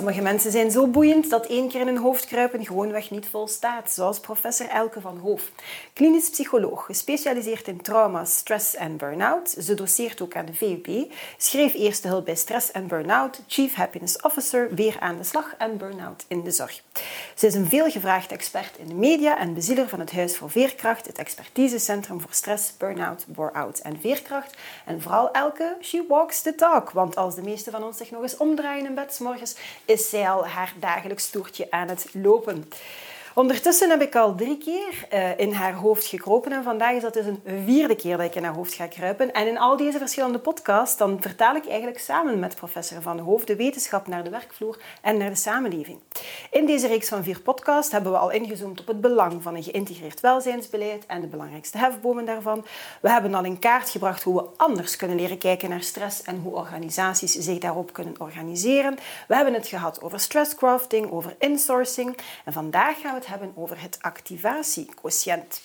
Sommige mensen zijn zo boeiend dat één keer in hun hoofd kruipen gewoonweg niet volstaat, zoals professor Elke van Hoof. Klinisch psycholoog, gespecialiseerd in trauma, stress en burn-out. Ze doseert ook aan de VUB, schreef eerste hulp bij stress en burn-out, chief happiness officer, weer aan de slag en burn-out in de zorg. Ze is een veelgevraagd expert in de media en bezieler van het Huis voor Veerkracht, het expertisecentrum voor stress, burn-out, bore-out en veerkracht. En vooral Elke, she walks the talk, want als de meeste van ons zich nog eens omdraaien in bed s morgens, is zij al haar dagelijks toertje aan het lopen. Ondertussen heb ik al drie keer uh, in haar hoofd gekropen en vandaag is dat dus een vierde keer dat ik in haar hoofd ga kruipen. En in al deze verschillende podcasts dan vertaal ik eigenlijk samen met professor Van Hoofd de wetenschap naar de werkvloer en naar de samenleving. In deze reeks van vier podcasts hebben we al ingezoomd op het belang van een geïntegreerd welzijnsbeleid en de belangrijkste hefbomen daarvan. We hebben al in kaart gebracht hoe we anders kunnen leren kijken naar stress en hoe organisaties zich daarop kunnen organiseren. We hebben het gehad over stresscrafting, over insourcing en vandaag gaan we het hebben over het activatiequotient.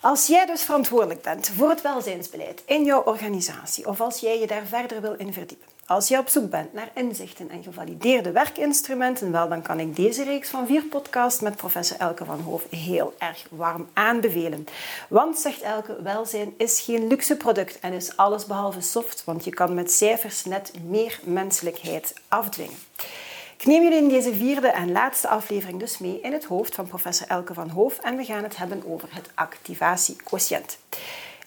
Als jij dus verantwoordelijk bent voor het welzijnsbeleid in jouw organisatie of als jij je daar verder wil in verdiepen, als je op zoek bent naar inzichten en gevalideerde werkinstrumenten, wel, dan kan ik deze reeks van vier podcasts met professor Elke van Hoof heel erg warm aanbevelen. Want, zegt Elke, welzijn is geen luxe product en is alles behalve soft, want je kan met cijfers net meer menselijkheid afdwingen. Ik neem jullie in deze vierde en laatste aflevering dus mee in het hoofd van professor Elke van Hoof en we gaan het hebben over het activatiequotient.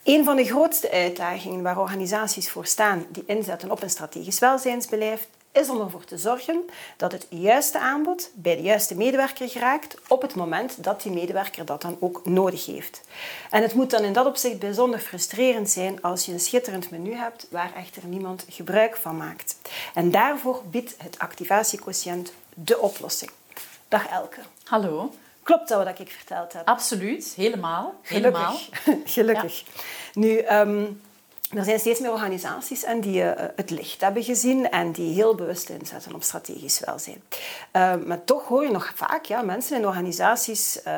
Een van de grootste uitdagingen waar organisaties voor staan die inzetten op een strategisch welzijnsbeleid is om ervoor te zorgen dat het juiste aanbod bij de juiste medewerker geraakt op het moment dat die medewerker dat dan ook nodig heeft. En het moet dan in dat opzicht bijzonder frustrerend zijn als je een schitterend menu hebt waar echter niemand gebruik van maakt. En daarvoor biedt het activatiequotient de oplossing. Dag Elke. Hallo. Klopt dat wat ik verteld heb? Absoluut, helemaal. Gelukkig. helemaal. Gelukkig. Nu, ehm, er zijn steeds meer organisaties en die uh, het licht hebben gezien en die heel bewust inzetten op strategisch welzijn. Uh, maar toch hoor je nog vaak ja, mensen in organisaties uh,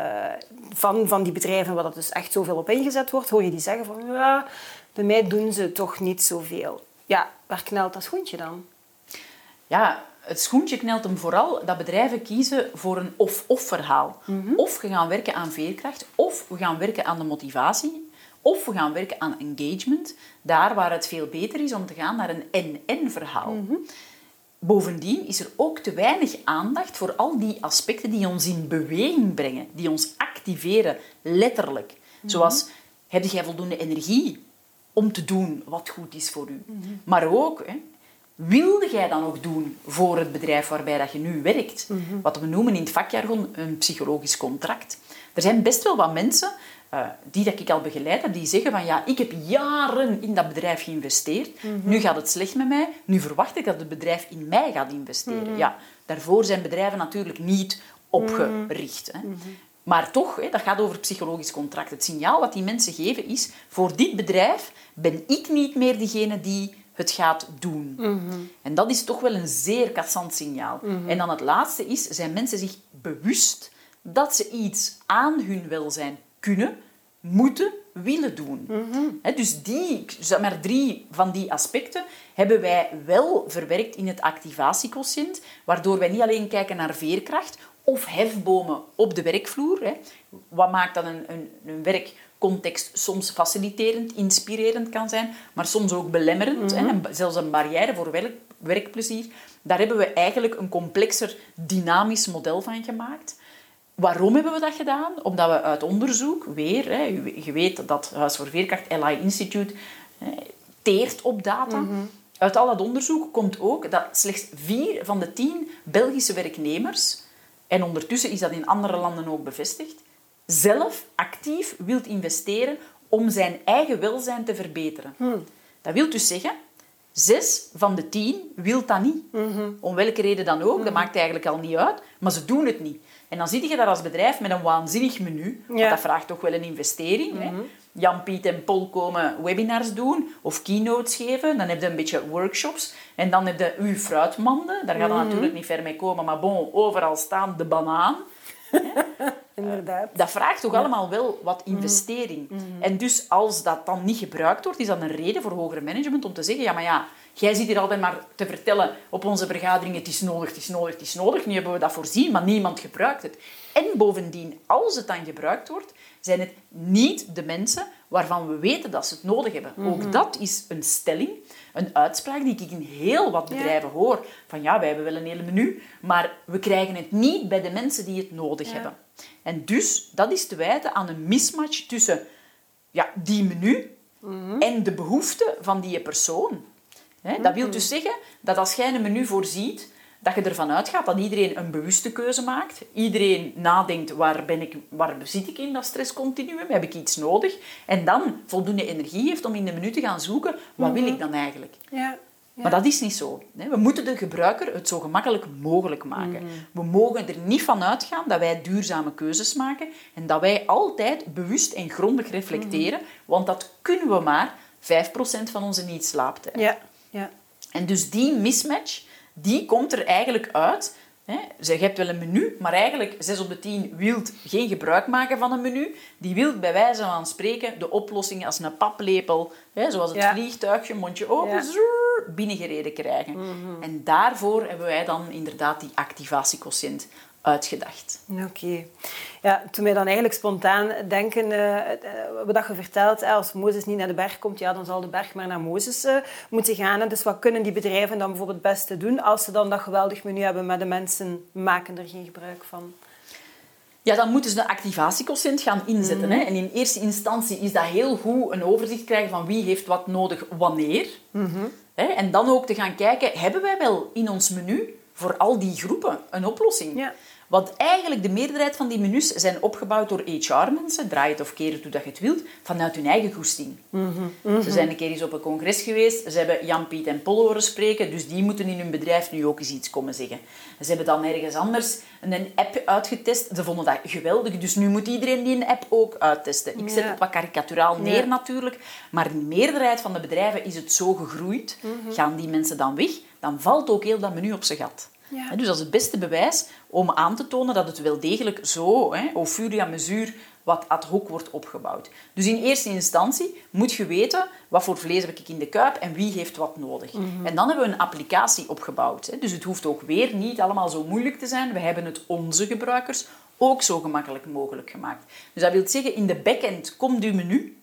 van, van die bedrijven waar dat dus echt zoveel op ingezet wordt, hoor je die zeggen van ja, bij mij doen ze toch niet zoveel. Ja, waar knelt dat schoentje dan? Ja, het schoentje knelt hem vooral dat bedrijven kiezen voor een of-of verhaal. Mm -hmm. Of we gaan werken aan veerkracht, of we gaan werken aan de motivatie of we gaan werken aan engagement, daar waar het veel beter is om te gaan naar een en-en-verhaal. Mm -hmm. Bovendien is er ook te weinig aandacht voor al die aspecten die ons in beweging brengen, die ons activeren, letterlijk. Mm -hmm. Zoals, heb jij voldoende energie om te doen wat goed is voor u? Mm -hmm. Maar ook, hè, wilde jij dan ook doen voor het bedrijf waarbij dat je nu werkt? Wat we noemen in het vakjargon een psychologisch contract. Er zijn best wel wat mensen uh, die dat ik al begeleid heb, die zeggen van ja, ik heb jaren in dat bedrijf geïnvesteerd, mm -hmm. nu gaat het slecht met mij, nu verwacht ik dat het bedrijf in mij gaat investeren. Mm -hmm. Ja, daarvoor zijn bedrijven natuurlijk niet opgericht. Hè. Mm -hmm. Maar toch, hè, dat gaat over psychologisch contract. Het signaal wat die mensen geven is, voor dit bedrijf ben ik niet meer degene die het gaat doen. En dat is toch wel een zeer kassant signaal. En dan het laatste is, zijn mensen zich bewust dat ze iets aan hun welzijn kunnen, moeten, willen doen. He, dus die, zeg maar drie van die aspecten hebben wij wel verwerkt in het activatiequotient, waardoor wij niet alleen kijken naar veerkracht of hefbomen op de werkvloer. He. Wat maakt dat een, een, een werkcontext soms faciliterend, inspirerend kan zijn, maar soms ook belemmerend, he, zelfs een barrière voor werk, werkplezier. Daar hebben we eigenlijk een complexer dynamisch model van gemaakt. Waarom hebben we dat gedaan? Omdat we uit onderzoek, weer, hè, je weet dat Huis voor Veerkracht, LI Institute, hè, teert op data. Mm -hmm. Uit al dat onderzoek komt ook dat slechts vier van de tien Belgische werknemers, en ondertussen is dat in andere landen ook bevestigd, zelf actief wilt investeren om zijn eigen welzijn te verbeteren. Hmm. Dat wil dus zeggen, Zes van de tien wil dat niet. Om welke reden dan ook, dat maakt eigenlijk al niet uit. Maar ze doen het niet. En dan zit je daar als bedrijf met een waanzinnig menu. want. Dat vraagt toch wel een investering. Hè? Jan, Piet en Paul komen webinars doen of keynotes geven. Dan heb je een beetje workshops. En dan heb je uw fruitmanden. Daar gaat het natuurlijk niet ver mee komen. Maar bon, overal staan de banaan. Inderdaad. Dat vraagt toch allemaal wel wat investering. En dus als dat dan niet gebruikt wordt, is dat een reden voor hoger management om te zeggen, ja, maar ja, jij zit hier altijd maar te vertellen op onze vergadering, het is nodig, het is nodig, het is nodig. Nu hebben we dat voorzien, maar niemand gebruikt het. En bovendien, als het dan gebruikt wordt, zijn het niet de mensen waarvan we weten dat ze het nodig hebben. Ook dat is een stelling, een uitspraak die ik in heel wat bedrijven hoor. Van ja, wij hebben wel een hele menu, maar we krijgen het niet bij de mensen die het nodig hebben. En dus, dat is te wijten aan een mismatch tussen ja, die menu en de behoeften van die persoon. Dat wil dus zeggen dat als jij een menu voorziet, dat je ervan uitgaat dat iedereen een bewuste keuze maakt. Iedereen nadenkt, waar, ben ik, waar zit ik in dat stresscontinuum? Heb ik iets nodig? En dan voldoende energie heeft om in de menu te gaan zoeken, wat wil ik dan eigenlijk? Ja. Maar dat is niet zo. We moeten de gebruiker het zo gemakkelijk mogelijk maken. We mogen er niet van uitgaan dat wij duurzame keuzes maken en dat wij altijd bewust en grondig reflecteren, want dat kunnen we maar 5% van onze niet-slaaptijd. Ja. Ja. En dus die mismatch, die komt er eigenlijk uit. Hè. Je hebt wel een menu, maar eigenlijk 6 op de 10 wil geen gebruik maken van een menu. Die wil bij wijze van spreken de oplossing als een paplepel, hè, zoals het Ja. vliegtuigje, mondje open, Ja. zoer, binnengereden krijgen. En daarvoor hebben wij dan inderdaad die activatiequotient uitgedacht. Oké. Ja, toen wij dan eigenlijk spontaan denken, eh, wat dat je vertelt, als Mozes niet naar de berg komt, ja, dan zal de berg maar naar Mozes eh, moeten gaan. En dus wat kunnen die bedrijven dan bijvoorbeeld het beste doen als ze dan dat geweldig menu hebben, maar de mensen maken er geen gebruik van? Ja, dan moeten ze de activatiequotient gaan inzetten. Hè. En in eerste instantie is dat heel goed een overzicht krijgen van wie heeft wat nodig wanneer. Hè. En dan ook te gaan kijken, hebben wij wel in ons menu voor al die groepen een oplossing? Ja. Want eigenlijk de meerderheid van die menus zijn opgebouwd door HR-mensen, draai het of keer het hoe dat je het wilt, vanuit hun eigen goesting. Ze zijn een keer eens op een congres geweest, ze hebben Jan, Piet en Paul horen spreken, dus die moeten in hun bedrijf nu ook eens iets komen zeggen. Ze hebben dan ergens anders een app uitgetest, ze vonden dat geweldig, dus nu moet iedereen die een app ook uittesten. Ik zet Ja. het wat karikaturaal neer Ja. natuurlijk, maar in de meerderheid van de bedrijven is het zo gegroeid. Gaan die mensen dan weg, dan valt ook heel dat menu op zijn gat. Ja. Dus dat is het beste bewijs om aan te tonen dat het wel degelijk zo, hè, au fur et à mesure, wat ad hoc wordt opgebouwd. Dus in eerste instantie moet je weten wat voor vlees heb ik in de kuip en wie heeft wat nodig. En dan hebben we een applicatie opgebouwd. Hè. Dus het hoeft ook weer niet allemaal zo moeilijk te zijn. We hebben het onze gebruikers ook zo gemakkelijk mogelijk gemaakt. Dus dat wil zeggen, in de backend komt uw menu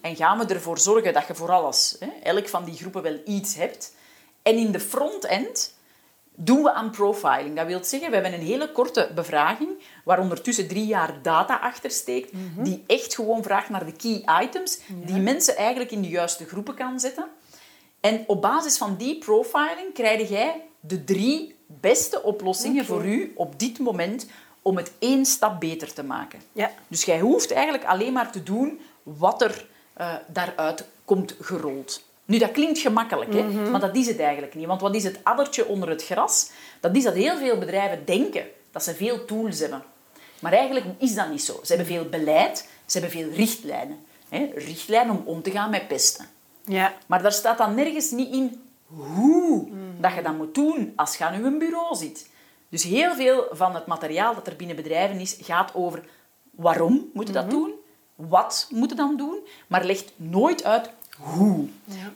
en gaan we ervoor zorgen dat je voor alles, hè, elk van die groepen wel iets hebt. En in de frontend doen we aan profiling. Dat wil zeggen, we hebben een hele korte bevraging, waar ondertussen drie jaar data achter steekt, die echt gewoon vraagt naar de key items, die mensen eigenlijk in de juiste groepen kan zetten. En op basis van die profiling krijg jij de drie beste oplossingen voor u op dit moment om het één stap beter te maken. Ja. Dus jij hoeft eigenlijk alleen maar te doen wat er eh, daaruit komt gerold. Nu, dat klinkt gemakkelijk, hè? maar dat is het eigenlijk niet. Want wat is het addertje onder het gras? Dat is dat heel veel bedrijven denken dat ze veel tools hebben. Maar eigenlijk is dat niet zo. Ze hebben veel beleid, ze hebben veel richtlijnen. Hè? Richtlijnen om om te gaan met pesten. Ja. Maar daar staat dan nergens niet in hoe dat je dat moet doen als je aan je bureau zit. Dus heel veel van het materiaal dat er binnen bedrijven is, gaat over waarom moet je dat doen, wat moet je dan doen, maar legt nooit uit hoe.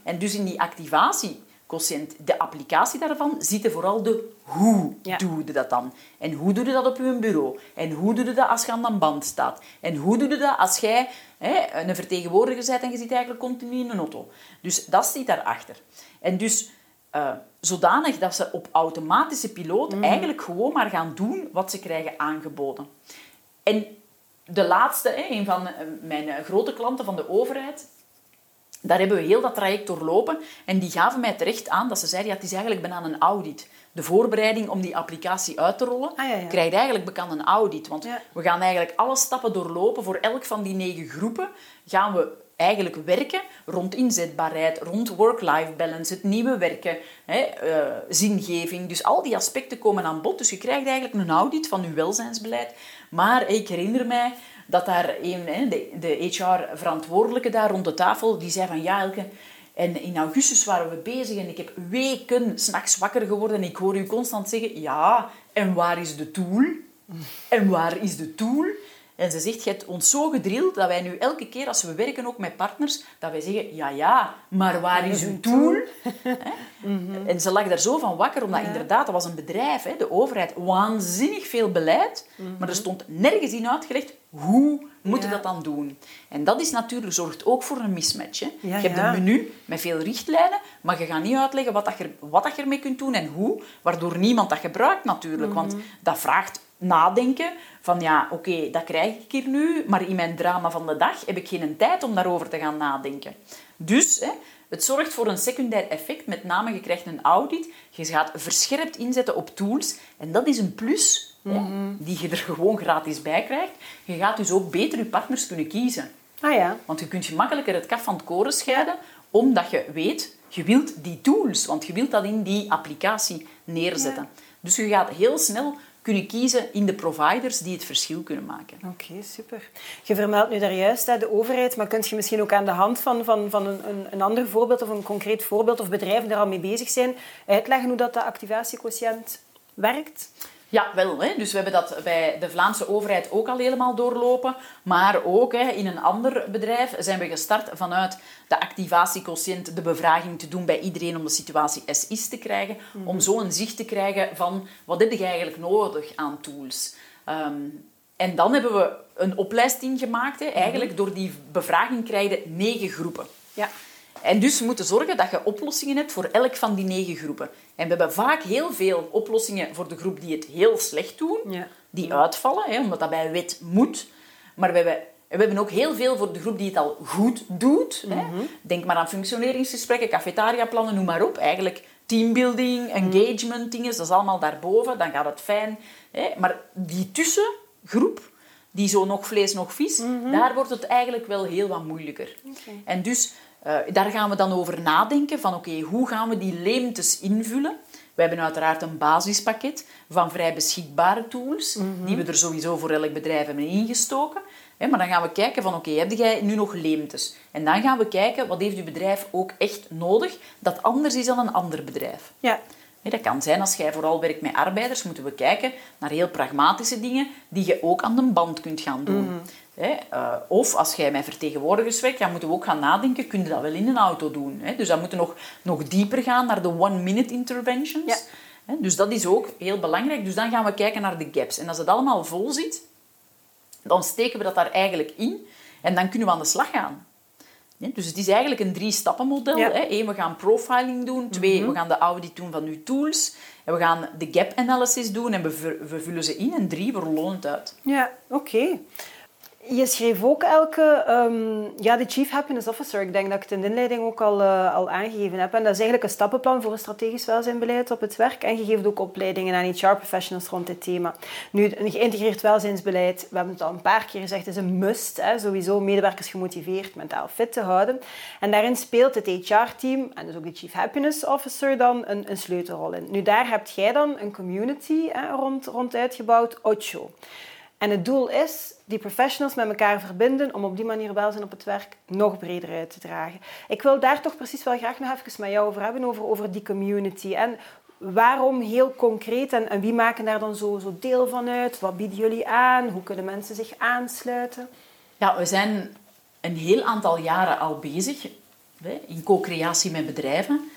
En dus in die activatiequotient, de applicatie daarvan, zitten vooral de hoe Ja. doe je dat dan. En hoe doe je dat op je bureau? En hoe doe je dat als je aan de band staat? En hoe doe je dat als jij hè, een vertegenwoordiger bent en je zit eigenlijk continu in een auto? Dus dat zit daarachter. En dus eh, zodanig dat ze op automatische piloot eigenlijk gewoon maar gaan doen wat ze krijgen aangeboden. En de laatste, een van eh, mijn eh, grote klanten van de overheid, daar hebben we heel dat traject doorlopen. En die gaven mij terecht aan dat ze zeiden, ja, het is eigenlijk bijna een audit. De voorbereiding om die applicatie uit te rollen, Ah, ja, ja. krijgt eigenlijk bekend een audit. Want Ja. we gaan eigenlijk alle stappen doorlopen. Voor elk van die negen groepen gaan we eigenlijk werken rond inzetbaarheid, rond work-life balance, het nieuwe werken, hè, eh, zingeving. Dus al die aspecten komen aan bod. Dus je krijgt eigenlijk een audit van je welzijnsbeleid. Maar ik herinner mij dat daar een, de HR-verantwoordelijke daar rond de tafel, die zei van ja Elke, en in augustus waren we bezig en ik heb weken s'nachts wakker geworden en ik hoor u constant zeggen ja, en waar is de tool? En waar is de tool? En ze zegt, je hebt ons zo gedrild dat wij nu elke keer als we werken, ook met partners, dat wij zeggen, ja, ja, maar waar is uw tool? Mhm. En ze lag daar zo van wakker, omdat inderdaad, dat was een bedrijf, hè, de overheid, waanzinnig veel beleid, maar er mhm. stond nergens in uitgelegd hoe moeten dat dan doen. En dat is natuurlijk, zorgt ook voor een mismatch. Hè. je hebt een menu met veel richtlijnen, maar je gaat niet uitleggen wat, dat je, wat dat je ermee kunt doen en hoe, waardoor niemand dat gebruikt natuurlijk. Want mhm. dat vraagt nadenken van ja, oké, dat krijg ik hier nu, maar in mijn drama van de dag heb ik geen tijd om daarover te gaan nadenken. Dus hè, het zorgt voor een secundair effect, met name je krijgt een audit, je gaat verscherpt inzetten op tools en dat is een plus mhm. die je er gewoon gratis bij krijgt. Je gaat dus ook beter je partners kunnen kiezen. Ah, ja. Want je kunt gemakkelijker het kaf van het koren scheiden, omdat je weet, je wilt die tools, want je wilt dat in die applicatie neerzetten. Dus je gaat heel snel kunnen kiezen in de providers die het verschil kunnen maken. Oké, super. Je vermeldt nu daar juist de overheid, maar kunt je misschien ook aan de hand van, van, van een, een ander voorbeeld of een concreet voorbeeld of bedrijven er al mee bezig zijn, uitleggen hoe dat de activatiequotient werkt? Ja, wel. Hè. Dus we hebben dat bij de Vlaamse overheid ook al helemaal doorlopen. Maar ook hè, in een ander bedrijf zijn we gestart vanuit de activatiequotient, de bevraging te doen bij iedereen om de situatie SIS te krijgen. Mhm. Om zo een zicht te krijgen van wat heb je eigenlijk nodig aan tools. Um, en dan hebben we een opleiding gemaakt. Hè. Eigenlijk mhm. door die bevraging krijg je negen groepen. Ja. En dus we moeten zorgen dat je oplossingen hebt voor elk van die negen groepen. En we hebben vaak heel veel oplossingen voor de groep die het heel slecht doen, ja. die uitvallen, hè, omdat dat bij wet moet. Maar we hebben, we hebben ook heel veel voor de groep die het al goed doet. hè. Mhm. Denk maar aan functioneringsgesprekken, cafetariaplannen, noem maar op. Eigenlijk teambuilding, engagement, dingen, dat is allemaal daarboven. Dan gaat het fijn. Hè. Maar die tussengroep, die zo nog vlees, nog vis, mhm. daar wordt het eigenlijk wel heel wat moeilijker. En dus uh, daar gaan we dan over nadenken van oké, hoe gaan we die leemtes invullen? We hebben uiteraard een basispakket van vrij beschikbare tools, mhm. die we er sowieso voor elk bedrijf hebben ingestoken. Maar dan gaan we kijken van oké, heb jij nu nog leemtes? En dan gaan we kijken wat heeft je bedrijf ook echt nodig dat anders is dan een ander bedrijf. Ja. Dat kan zijn als jij vooral werkt met arbeiders, moeten we kijken naar heel pragmatische dingen die je ook aan de band kunt gaan doen. Mhm. Eh, of als jij met vertegenwoordigers werkt, dan moeten we ook gaan nadenken, kun je dat wel in een auto doen? Dus dan moeten we nog, nog dieper gaan naar de one-minute interventions. Dus dat is ook heel belangrijk. Dus dan gaan we kijken naar de gaps. En als het allemaal vol zit, dan steken we dat daar eigenlijk in en dan kunnen we aan de slag gaan. Dus het is eigenlijk een drie-stappen-model. Eén, we gaan profiling doen. Twee, mhm. we gaan de audit doen van uw tools. En we gaan de gap-analysis doen en we, vullen ze in. En drie, we rollen het uit. Ja, oké. Je schreef ook elke, um, ja, de Chief Happiness Officer. Ik denk dat ik het in de inleiding ook al, uh, al aangegeven heb. En dat is eigenlijk een stappenplan voor een strategisch welzijnbeleid op het werk. En je geeft ook opleidingen aan HR-professionals rond dit thema. Nu, een geïntegreerd welzijnsbeleid, we hebben het al een paar keer gezegd, is een must. Hè, sowieso medewerkers gemotiveerd, mentaal fit te houden. En daarin speelt het HR-team, en dus ook de Chief Happiness Officer, dan een, een sleutelrol in. Nu, daar hebt jij dan een community hè, rond, rond uitgebouwd, Ocho. En het doel is die professionals met elkaar verbinden om op die manier welzijn op het werk nog breder uit te dragen. Ik wil daar toch precies wel graag nog even met jou over hebben, over, over die community. En waarom heel concreet en, en wie maken daar dan zo, zo deel van uit? Wat bieden jullie aan? Hoe kunnen mensen zich aansluiten? Ja, we zijn een heel aantal jaren al bezig in co-creatie met bedrijven.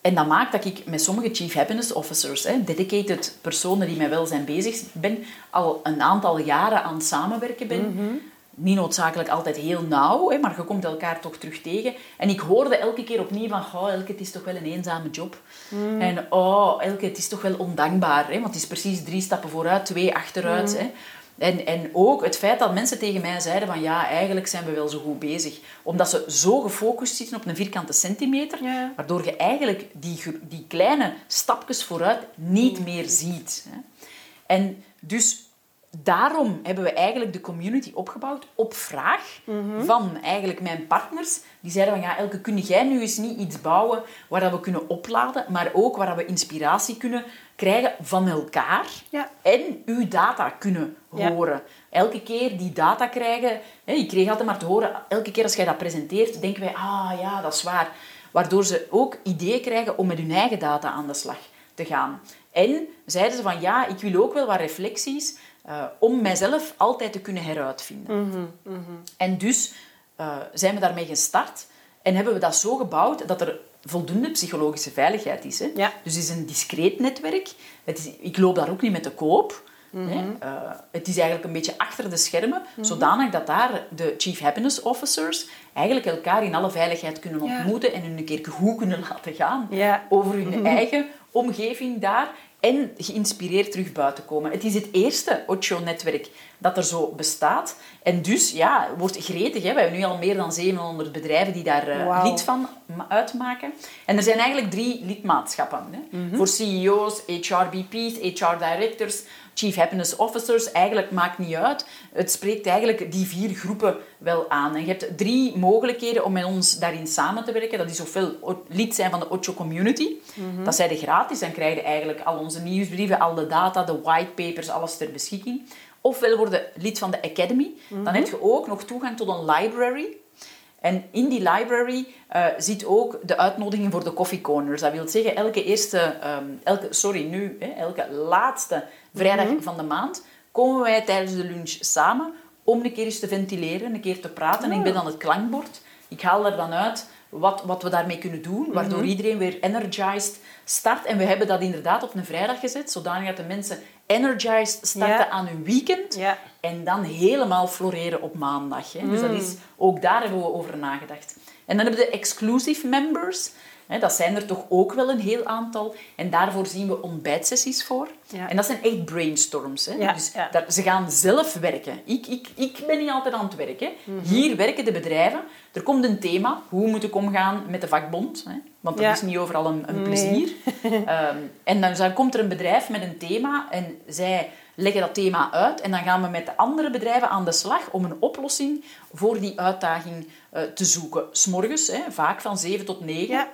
En dat maakt dat ik met sommige Chief Happiness Officers, hè, dedicated personen die met welzijn bezig ben, al een aantal jaren aan het samenwerken ben. Mhm. Niet noodzakelijk altijd heel nauw, hè, maar je komt elkaar toch terug tegen. En ik hoorde elke keer opnieuw van, oh, Elke, het is toch wel een eenzame job. Mhm. En oh, Elke, het is toch wel ondankbaar. Hè, want het is precies drie stappen vooruit, twee achteruit. Mhm. Hè. En, en ook het feit dat mensen tegen mij zeiden van ja, eigenlijk zijn we wel zo goed bezig. Omdat ze zo gefocust zitten op een vierkante centimeter, waardoor je eigenlijk die, die kleine stapjes vooruit niet meer ziet. En dus daarom hebben we eigenlijk de community opgebouwd op vraag van eigenlijk mijn partners. Die zeiden van, ja, Elke, kun jij nu eens niet iets bouwen waar dat we kunnen opladen, maar ook waar dat we inspiratie kunnen krijgen van elkaar Ja. en uw data kunnen Ja. horen. Elke keer die data krijgen, hè, ik kreeg altijd maar te horen, elke keer als jij dat presenteert, denken wij, ah ja, dat is waar. Waardoor ze ook ideeën krijgen om met hun eigen data aan de slag te gaan. En zeiden ze van, ja, ik wil ook wel wat reflecties eh, om mijzelf altijd te kunnen heruitvinden. En dus eh, zijn we daarmee gestart en hebben we dat zo gebouwd dat er voldoende psychologische veiligheid is. Hè? Ja. Dus het is een discreet netwerk. Het is, ik loop daar ook niet met de koop. Hè? Eh, het is eigenlijk een beetje achter de schermen, zodanig dat daar de Chief Happiness Officers eigenlijk elkaar in alle veiligheid kunnen Ja. ontmoeten en hun een keer goed kunnen laten gaan Ja. over hun eigen omgeving daar en geïnspireerd terug buiten komen. Het is het eerste Ocho-netwerk dat er zo bestaat. En dus, ja, wordt gretig. Hè. We hebben nu al meer dan 700 bedrijven die daar eh, lid van ma- uitmaken. En er zijn eigenlijk drie lidmaatschappen. Hè. Mhm. Voor CEO's, HRBP's, HR-directors, Chief Happiness Officers. Eigenlijk maakt niet uit. Het spreekt eigenlijk die vier groepen wel aan. En je hebt drie mogelijkheden om met ons daarin samen te werken. Dat is ofwel lid zijn van de Ocho Community. Mhm. Dat zijn de gratis. Dan krijg je eigenlijk al onze nieuwsbrieven, al de data, de whitepapers, alles ter beschikking. Ofwel worden lid van de Academy. Mhm. Dan heb je ook nog toegang tot een library. En in die library eh, zit ook de uitnodiging voor de coffee corners. Dat wil zeggen, elke eerste, ehm, elke, sorry, nu, hè, elke laatste vrijdag van de maand komen wij tijdens de lunch samen om een keer eens te ventileren, een keer te praten. Ik ben dan het klankbord. Ik haal er dan uit wat, wat we daarmee kunnen doen, waardoor iedereen weer energized start. En we hebben dat inderdaad op een vrijdag gezet, zodanig dat de mensen energized starten Ja. aan hun weekend. Ja. En dan helemaal floreren op maandag. Hè. Dus dat is, ook daar hebben we over nagedacht. En dan hebben we de exclusive members. Dat zijn er toch ook wel een heel aantal. En daarvoor zien we ontbijtsessies voor. Ja. En dat zijn echt brainstorms. Hè. Ja, Dus ja. daar- ze gaan zelf werken. Ik, ik, ik ben niet altijd aan het werk. Hè. Mhm. Hier werken de bedrijven. Er komt een thema. Hoe moet ik omgaan met de vakbond? Hè. Want dat is niet overal een, een Nee. plezier. Ehm, en dan, dan komt er een bedrijf met een thema en zij leggen dat thema uit. En dan gaan we met de andere bedrijven aan de slag om een oplossing voor die uitdaging eh, te zoeken. S'morgens, hè, vaak van 7 tot 9.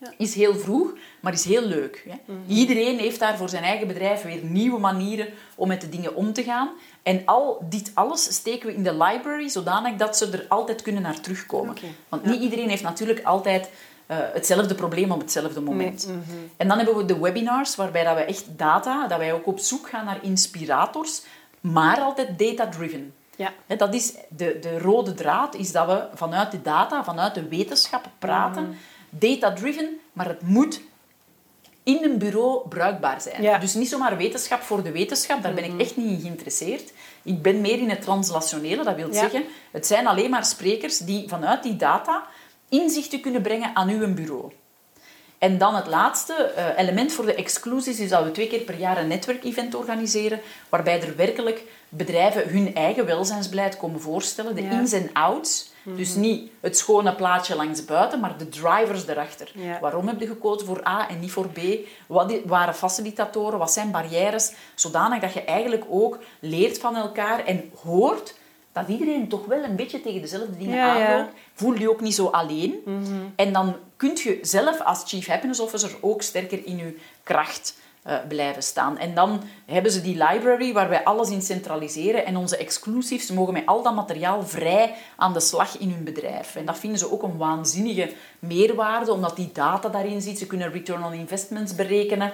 Ja. Is heel vroeg, maar is heel leuk. Hè. Iedereen heeft daar voor zijn eigen bedrijf weer nieuwe manieren om met de dingen om te gaan. En al dit alles steken we in de library, zodanig dat ze er altijd kunnen naar terugkomen. Want niet iedereen heeft natuurlijk altijd eh, hetzelfde probleem op hetzelfde moment. Mhm. En dan hebben we de webinars, waarbij dat we echt data, dat wij ook op zoek gaan naar inspirators, maar altijd data-driven. Ja. Dat is de, de rode draad, is dat we vanuit de data, vanuit de wetenschap praten. Mhm. Data-driven, maar het moet in een bureau bruikbaar zijn. Ja. Dus niet zomaar wetenschap voor de wetenschap, daar ben ik echt niet in geïnteresseerd. Ik ben meer in het translationele, dat wil Ja. zeggen, het zijn alleen maar sprekers die vanuit die data inzichten kunnen brengen aan uw bureau. En dan het laatste eh, element voor de exclusies is dat we twee keer per jaar een netwerkevent organiseren, waarbij er werkelijk bedrijven hun eigen welzijnsbeleid komen voorstellen, de Ja. ins en outs. Dus niet het schone plaatje langs buiten, maar de drivers erachter. Ja. Waarom heb je gekozen voor A en niet voor B? Wat waren facilitatoren? Wat zijn barrières? Zodanig dat je eigenlijk ook leert van elkaar en hoort dat iedereen toch wel een beetje tegen dezelfde dingen Ja, ja. aanloopt. Voel je ook niet zo alleen. En dan kun je zelf als Chief Happiness Officer ook sterker in je kracht eh, blijven staan. En dan hebben ze die library waar wij alles in centraliseren en onze exclusives mogen met al dat materiaal vrij aan de slag in hun bedrijf. En dat vinden ze ook een waanzinnige meerwaarde, omdat die data daarin zit. Ze kunnen return on investments berekenen.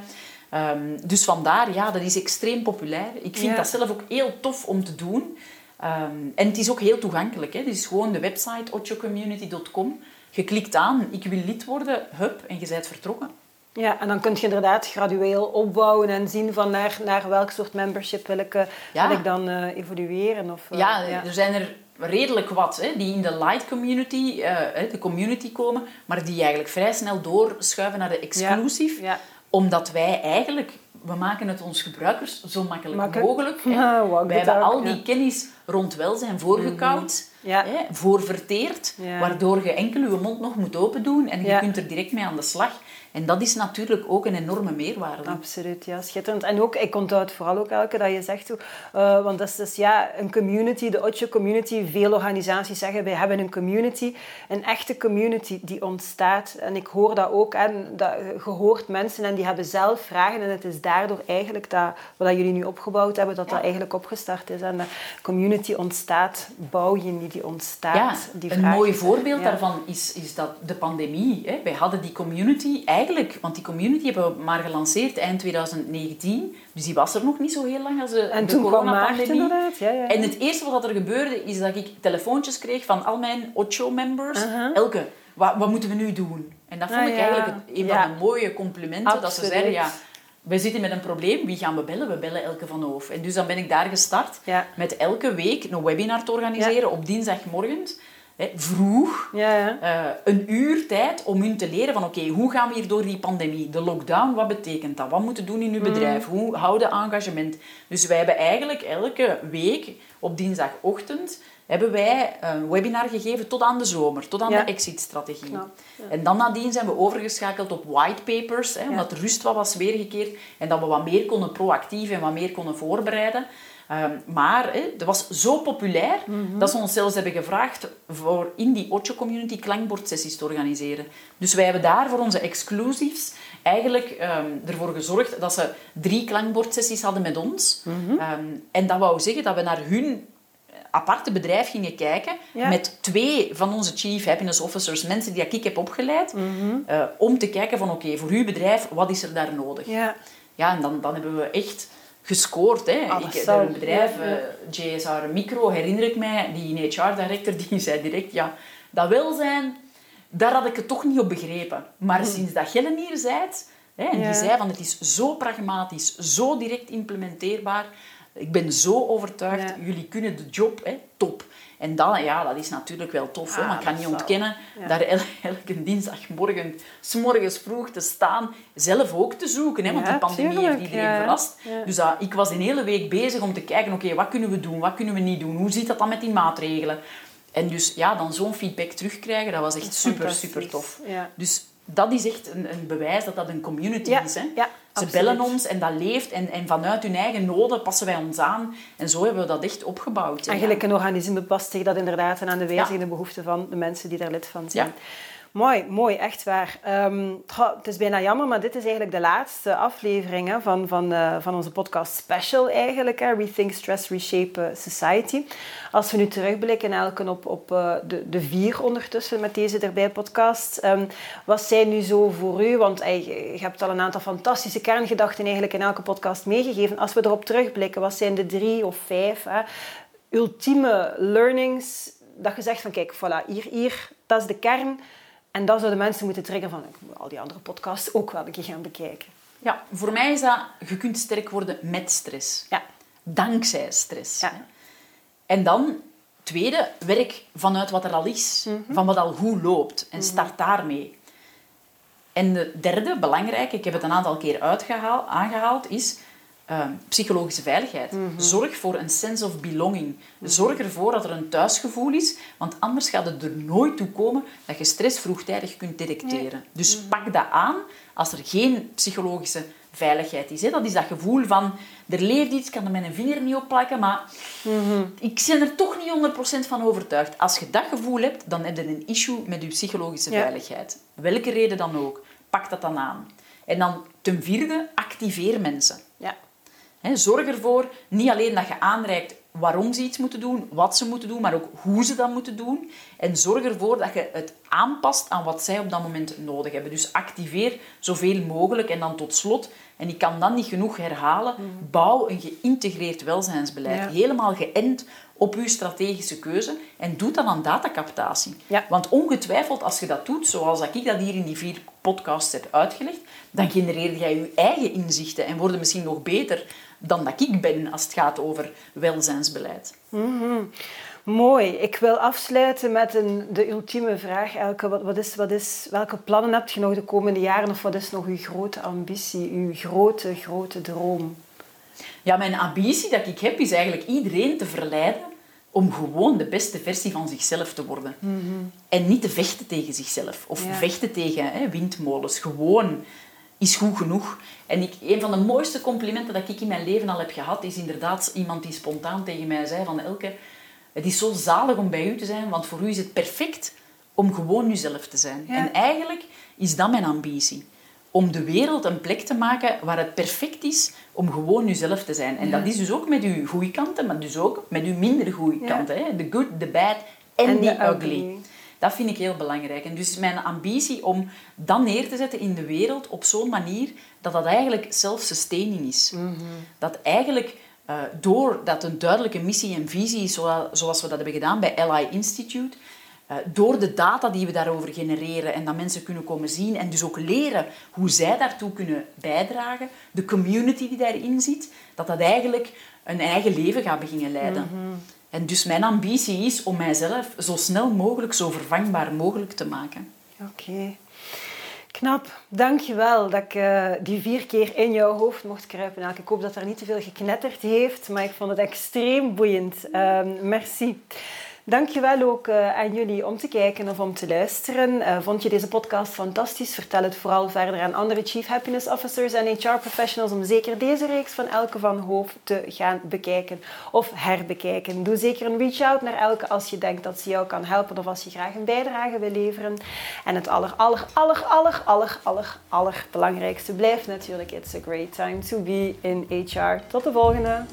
Ehm, dus vandaar, ja, dat is extreem populair. Ik vind Ja. dat zelf ook heel tof om te doen. Ehm, en het is ook heel toegankelijk. Hè. Het is gewoon de website ochocommunity.com. Je klikt aan, ik wil lid worden, hup, en je bent vertrokken. Ja, en dan kun je inderdaad gradueel opbouwen en zien van naar, naar welk soort membership wil ik, Ja. wil ik dan eh, evolueren. Of, eh, Ja, er zijn er redelijk wat hè, die in de light community, eh, de community komen, maar die eigenlijk vrij snel doorschuiven naar de exclusive. Ja. Omdat wij eigenlijk, we maken het ons gebruikers zo makkelijk, mogelijk. Ja, wij het hebben ook, al die kennis rond welzijn voorgekoud, Ja. hè, voorverteerd, waardoor je enkel je mond nog moet open doen en je kunt er direct mee aan de slag. En dat is natuurlijk ook een enorme meerwaarde. Absoluut, ja, schitterend. En ook, ik onthoud vooral ook elke dat je zegt, uh, want dat is dus ja, een community, de Otje community. Veel organisaties zeggen, wij hebben een community. Een echte community die ontstaat. En ik hoor dat ook, en dat, je hoort mensen en die hebben zelf vragen. En het is daardoor eigenlijk dat, wat jullie nu opgebouwd hebben, dat dat eigenlijk opgestart is. En de community ontstaat, bouw je niet, die ontstaat. Ja, die een mooi voorbeeld daarvan is, is dat de pandemie. Hè. Wij hadden die community eigenlijk, want die community hebben we maar gelanceerd eind 2019. Dus die was er nog niet zo heel lang als de, en de coronapandemie. Ja. En het eerste wat er gebeurde, is dat ik telefoontjes kreeg van al mijn Ocho-members. Elke, wat, wat moeten we nu doen? En dat vond Ah, ik eigenlijk een van de mooie complimenten. Dat ze zeiden, ja, we zitten met een probleem, wie gaan we bellen? We bellen Elke van Hoof. En dus dan ben ik daar gestart met elke week een webinar te organiseren op dinsdagmorgen. Hè, vroeg, Ja, ja. eh, een uur tijd om hun te leren van oké, hoe gaan we hier door die pandemie? De lockdown, wat betekent dat? Wat moeten we doen in uw bedrijf? Hoe houden engagement? Dus wij hebben eigenlijk elke week op dinsdagochtend hebben wij een webinar gegeven tot aan de zomer, tot aan Ja. de exit-strategie. En dan nadien zijn we overgeschakeld op whitepapers, omdat de rust wat was weergekeerd en dat we wat meer konden proactief en wat meer konden voorbereiden. Ehm, maar hè, dat was zo populair dat ze ons zelfs hebben gevraagd voor in die Ocho-community klankbordsessies te organiseren. Dus wij hebben daar voor onze exclusives eigenlijk ehm, ervoor gezorgd dat ze drie klankbordsessies hadden met ons. Ehm, en dat wou zeggen dat we naar hun aparte bedrijf gingen kijken Ja. met twee van onze Chief Happiness Officers, mensen die ik heb opgeleid, eh, om te kijken van oké, voor uw bedrijf, wat is er daar nodig? ja. Ja, en dan, dan hebben we echt gescoord. Hè. Ah, ik, een bedrijf, eh, JSR Micro, herinner ik mij, die HR-director, die zei direct, ja, dat welzijn, daar had ik het toch niet op begrepen. Maar sinds dat Gellen hier zei, hè, en Hm. Ja. die zei van, het is zo pragmatisch, zo direct implementeerbaar, ik ben zo overtuigd, Ja. jullie kunnen de job, hè, top. En dan, ja, dat is natuurlijk wel tof. hè, Ah, maar ik kan niet ontkennen ja. daar el- elke dinsdagmorgen, s morgens vroeg te staan, zelf ook te zoeken. Hè, want Ja, die pandemie tuurlijk, heeft iedereen ja. verrast. Dus dat, ik was een hele week bezig om te kijken, oké, wat kunnen we doen, wat kunnen we niet doen, hoe zit dat dan met die maatregelen? En dus ja, dan zo'n feedback terugkrijgen, dat was echt super, super tof. Dus dat is echt een, een bewijs dat dat een community Ja, is. Hè. ja, Ze absoluut. bellen ons en dat leeft. En, en vanuit hun eigen noden passen wij ons aan. En zo hebben we dat echt opgebouwd. Eigenlijk een organisme past zich dat inderdaad en aan de wijze Ja. en de behoeften van de mensen die daar lid van zijn. Mooi, mooi, echt waar. Ehm, het is bijna jammer, maar dit is eigenlijk de laatste aflevering van, van, eh, van onze podcast special eigenlijk. Hè, Rethink Stress, Reshape eh, Society. Als we nu terugblikken elke op, op eh, de, de vier ondertussen met deze erbij podcast. ehm, wat zijn nu zo voor u? Want je hebt al een aantal fantastische kerngedachten eigenlijk in elke podcast meegegeven. Als we erop terugblikken, wat zijn de drie of vijf hè, ultieme learnings dat je zegt van kijk, voilà, hier, hier, dat is de kern. En dat zouden mensen moeten triggeren van ik moet al die andere podcasts ook wel een keer gaan bekijken. Ja, voor mij is dat, je kunt sterk worden met stress. Ja. Dankzij stress. Ja. En dan, tweede, werk vanuit wat er al is. Mhm. Van wat al goed loopt. En start daarmee. En de derde, belangrijk, ik heb het een aantal keer uitgehaald, aangehaald, is eh, psychologische veiligheid. Mhm. Zorg voor een sense of belonging. Zorg ervoor dat er een thuisgevoel is, want anders gaat het er nooit toe komen dat je stress vroegtijdig kunt detecteren. Dus Mhm. pak dat aan als er geen psychologische veiligheid is. Hè. Dat is dat gevoel van, er leeft iets, ik kan er mijn vinger niet op plakken, maar Mhm. ik ben er toch niet 100% van overtuigd. Als je dat gevoel hebt, dan heb je een issue met je psychologische Ja. veiligheid. Welke reden dan ook. Pak dat dan aan. En dan ten vierde, activeer mensen. Zorg ervoor, niet alleen dat je aanreikt waarom ze iets moeten doen, wat ze moeten doen, maar ook hoe ze dat moeten doen. En zorg ervoor dat je het aanpast aan wat zij op dat moment nodig hebben. Dus activeer zoveel mogelijk. En dan tot slot, en ik kan dat niet genoeg herhalen, bouw een geïntegreerd welzijnsbeleid. Ja. Helemaal geënt op uw strategische keuze. En doe dat aan datacaptatie. Ja. Want ongetwijfeld, als je dat doet, zoals dat ik dat hier in die vier podcasts heb uitgelegd, dan genereer jij je eigen inzichten en worden misschien nog beter dan dat ik ben als het gaat over welzijnsbeleid. Mooi. Ik wil afsluiten met een, de ultieme vraag, Elke. Wat, wat is, wat is, welke plannen heb je nog de komende jaren? Of wat is nog uw grote ambitie, uw grote, grote droom? Ja, mijn ambitie dat ik heb, is eigenlijk iedereen te verleiden om gewoon de beste versie van zichzelf te worden. En niet te vechten tegen zichzelf. Of Ja. vechten tegen hè, windmolens. Gewoon is goed genoeg. En ik, een van de mooiste complimenten dat ik in mijn leven al heb gehad, is inderdaad iemand die spontaan tegen mij zei van Elke, het is zo zalig om bij u te zijn, want voor u is het perfect om gewoon uzelf te zijn. Ja. En eigenlijk is dat mijn ambitie. Om de wereld een plek te maken waar het perfect is om gewoon uzelf te zijn. En dat is dus ook met uw goede kanten, maar dus ook met uw minder goede Ja. kanten. Hè? The good, the bad en the de ugly. ugly. Dat vind ik heel belangrijk. En dus mijn ambitie om dat neer te zetten in de wereld op zo'n manier dat dat eigenlijk self-sustaining is. Dat eigenlijk, eh, doordat een duidelijke missie en visie is, zoals, zoals we dat hebben gedaan bij LI Institute, door de data die we daarover genereren en dat mensen kunnen komen zien en dus ook leren hoe zij daartoe kunnen bijdragen, de community die daarin zit, dat dat eigenlijk een eigen leven gaat beginnen leiden. En dus mijn ambitie is om mijzelf zo snel mogelijk, zo vervangbaar mogelijk te maken. Oké. Knap. Dankjewel dat ik eh, die vier keer in jouw hoofd mocht kruipen. Elke. Ik hoop dat er niet te veel geknetterd heeft, maar ik vond het extreem boeiend. Ehm, merci. Dankjewel ook eh, aan jullie om te kijken of om te luisteren. Eh, vond je deze podcast fantastisch? Vertel het vooral verder aan andere Chief Happiness Officers en HR Professionals om zeker deze reeks van Elke van Hoof te gaan bekijken of herbekijken. Doe zeker een reach-out naar Elke als je denkt dat ze jou kan helpen of als je graag een bijdrage wil leveren. En het aller, aller, aller, aller, aller, aller, aller belangrijkste blijft natuurlijk It's a great time to be in HR. Tot de volgende!